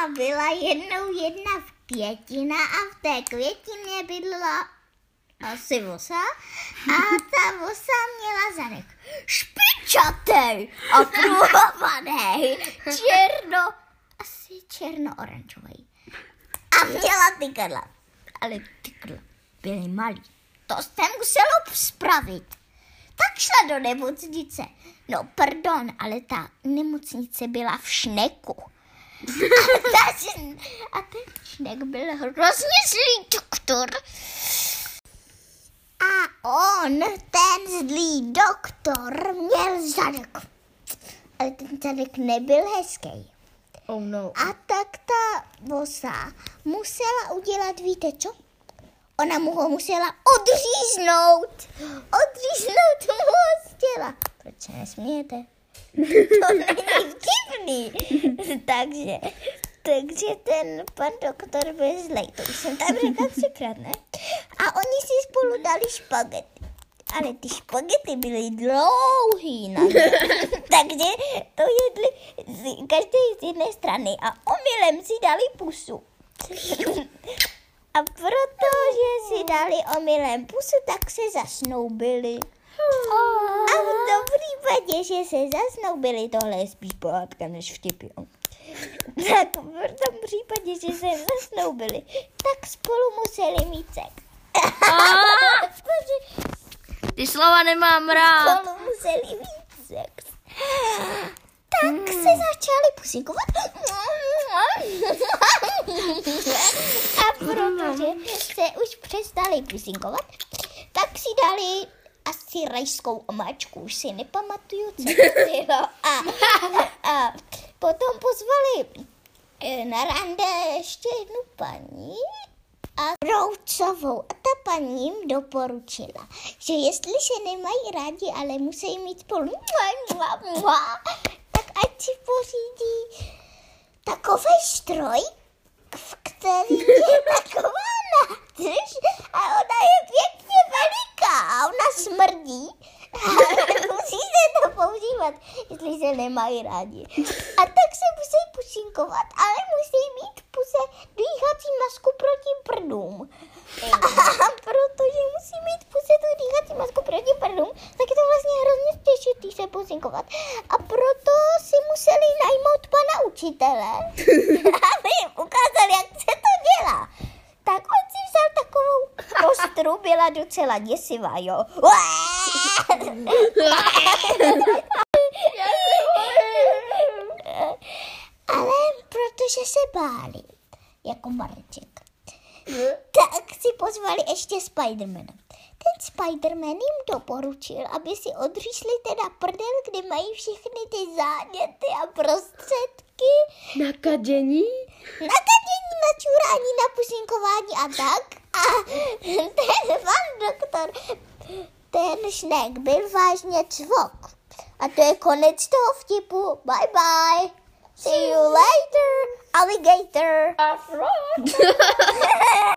Máma byla jednou jedna v květina a v té květině bydlela asi vosa a ta vosa měla zadek špičatej a pruhovaný, černo, asi černo-oranžový. A měla ty krla, ale ty krla byly malý. To se muselo spravit. Tak šla do nemocnice. No, pardon, ale ta nemocnice byla v šneku. A, ta, a ten šnek byl hrozně zlý doktor. A on, ten zlý doktor, měl zadek. Ale ten zadek nebyl hezký. Oh no. A tak ta vosa musela udělat, víte co? Ona mu ho musela odříznout. Odříznout mu ho z těla. Proč se nesmějete? To není vtipný. takže, takže ten pan doktor byl zlej. To už jsem tam řekla třikrát, ne? A oni si spolu dali špagety. Ale ty špagety byly dlouhý na ně. Takže to jedli z- každý z jedné strany a omylem si dali pusu. A protože si dali omylem pusu, tak se zasnoubili. A v tom případě, že se zasnoubili, tohle je spíš pohádka než vtip, jo. Tak v tom případě, že se zasnoubili, tak spolu museli mít sex. Ty slova nemám rád. spolu museli mít sex. Tak se začali pusinkovat. A protože se už přestali pusinkovat, tak si dali asi rajskou omáčku, už si nepamatuju, co to bylo. A, a potom pozvali eh, na rande ještě jednu paní a Roucovou. A ta paní jim doporučila, že jestli se nemají rádi, ale musí mít spolu tak ať si pořídí takový stroj, v který je taková nádrž a ona je pěkně veliká a ona smrdí. A musí se to používat, se nemají rádi. A tak se musí pusinkovat, ale musí mít puse dýchací masku proti prdům. A protože musí mít puse tu dýchací masku proti prdům, tak je to vlastně hrozně těžké se pusinkovat. A proto si museli najmout pana učitele, aby jim ukázal, jak se to dělá. Tak on si vzal takovou kostru, byla docela děsivá, jo. báli, jako Mareček, tak si pozvali ještě Spidermana. Ten Spiderman jim doporučil, aby si odříšli teda prdel, kde mají všechny ty záněty a prostředky Nakadění? nakadění, načurání, napusinkování a tak. A ten pan doktor, ten šnek byl vážně cvok. A to je konec toho vtipu. Bye bye. See you later, alligator. A frog.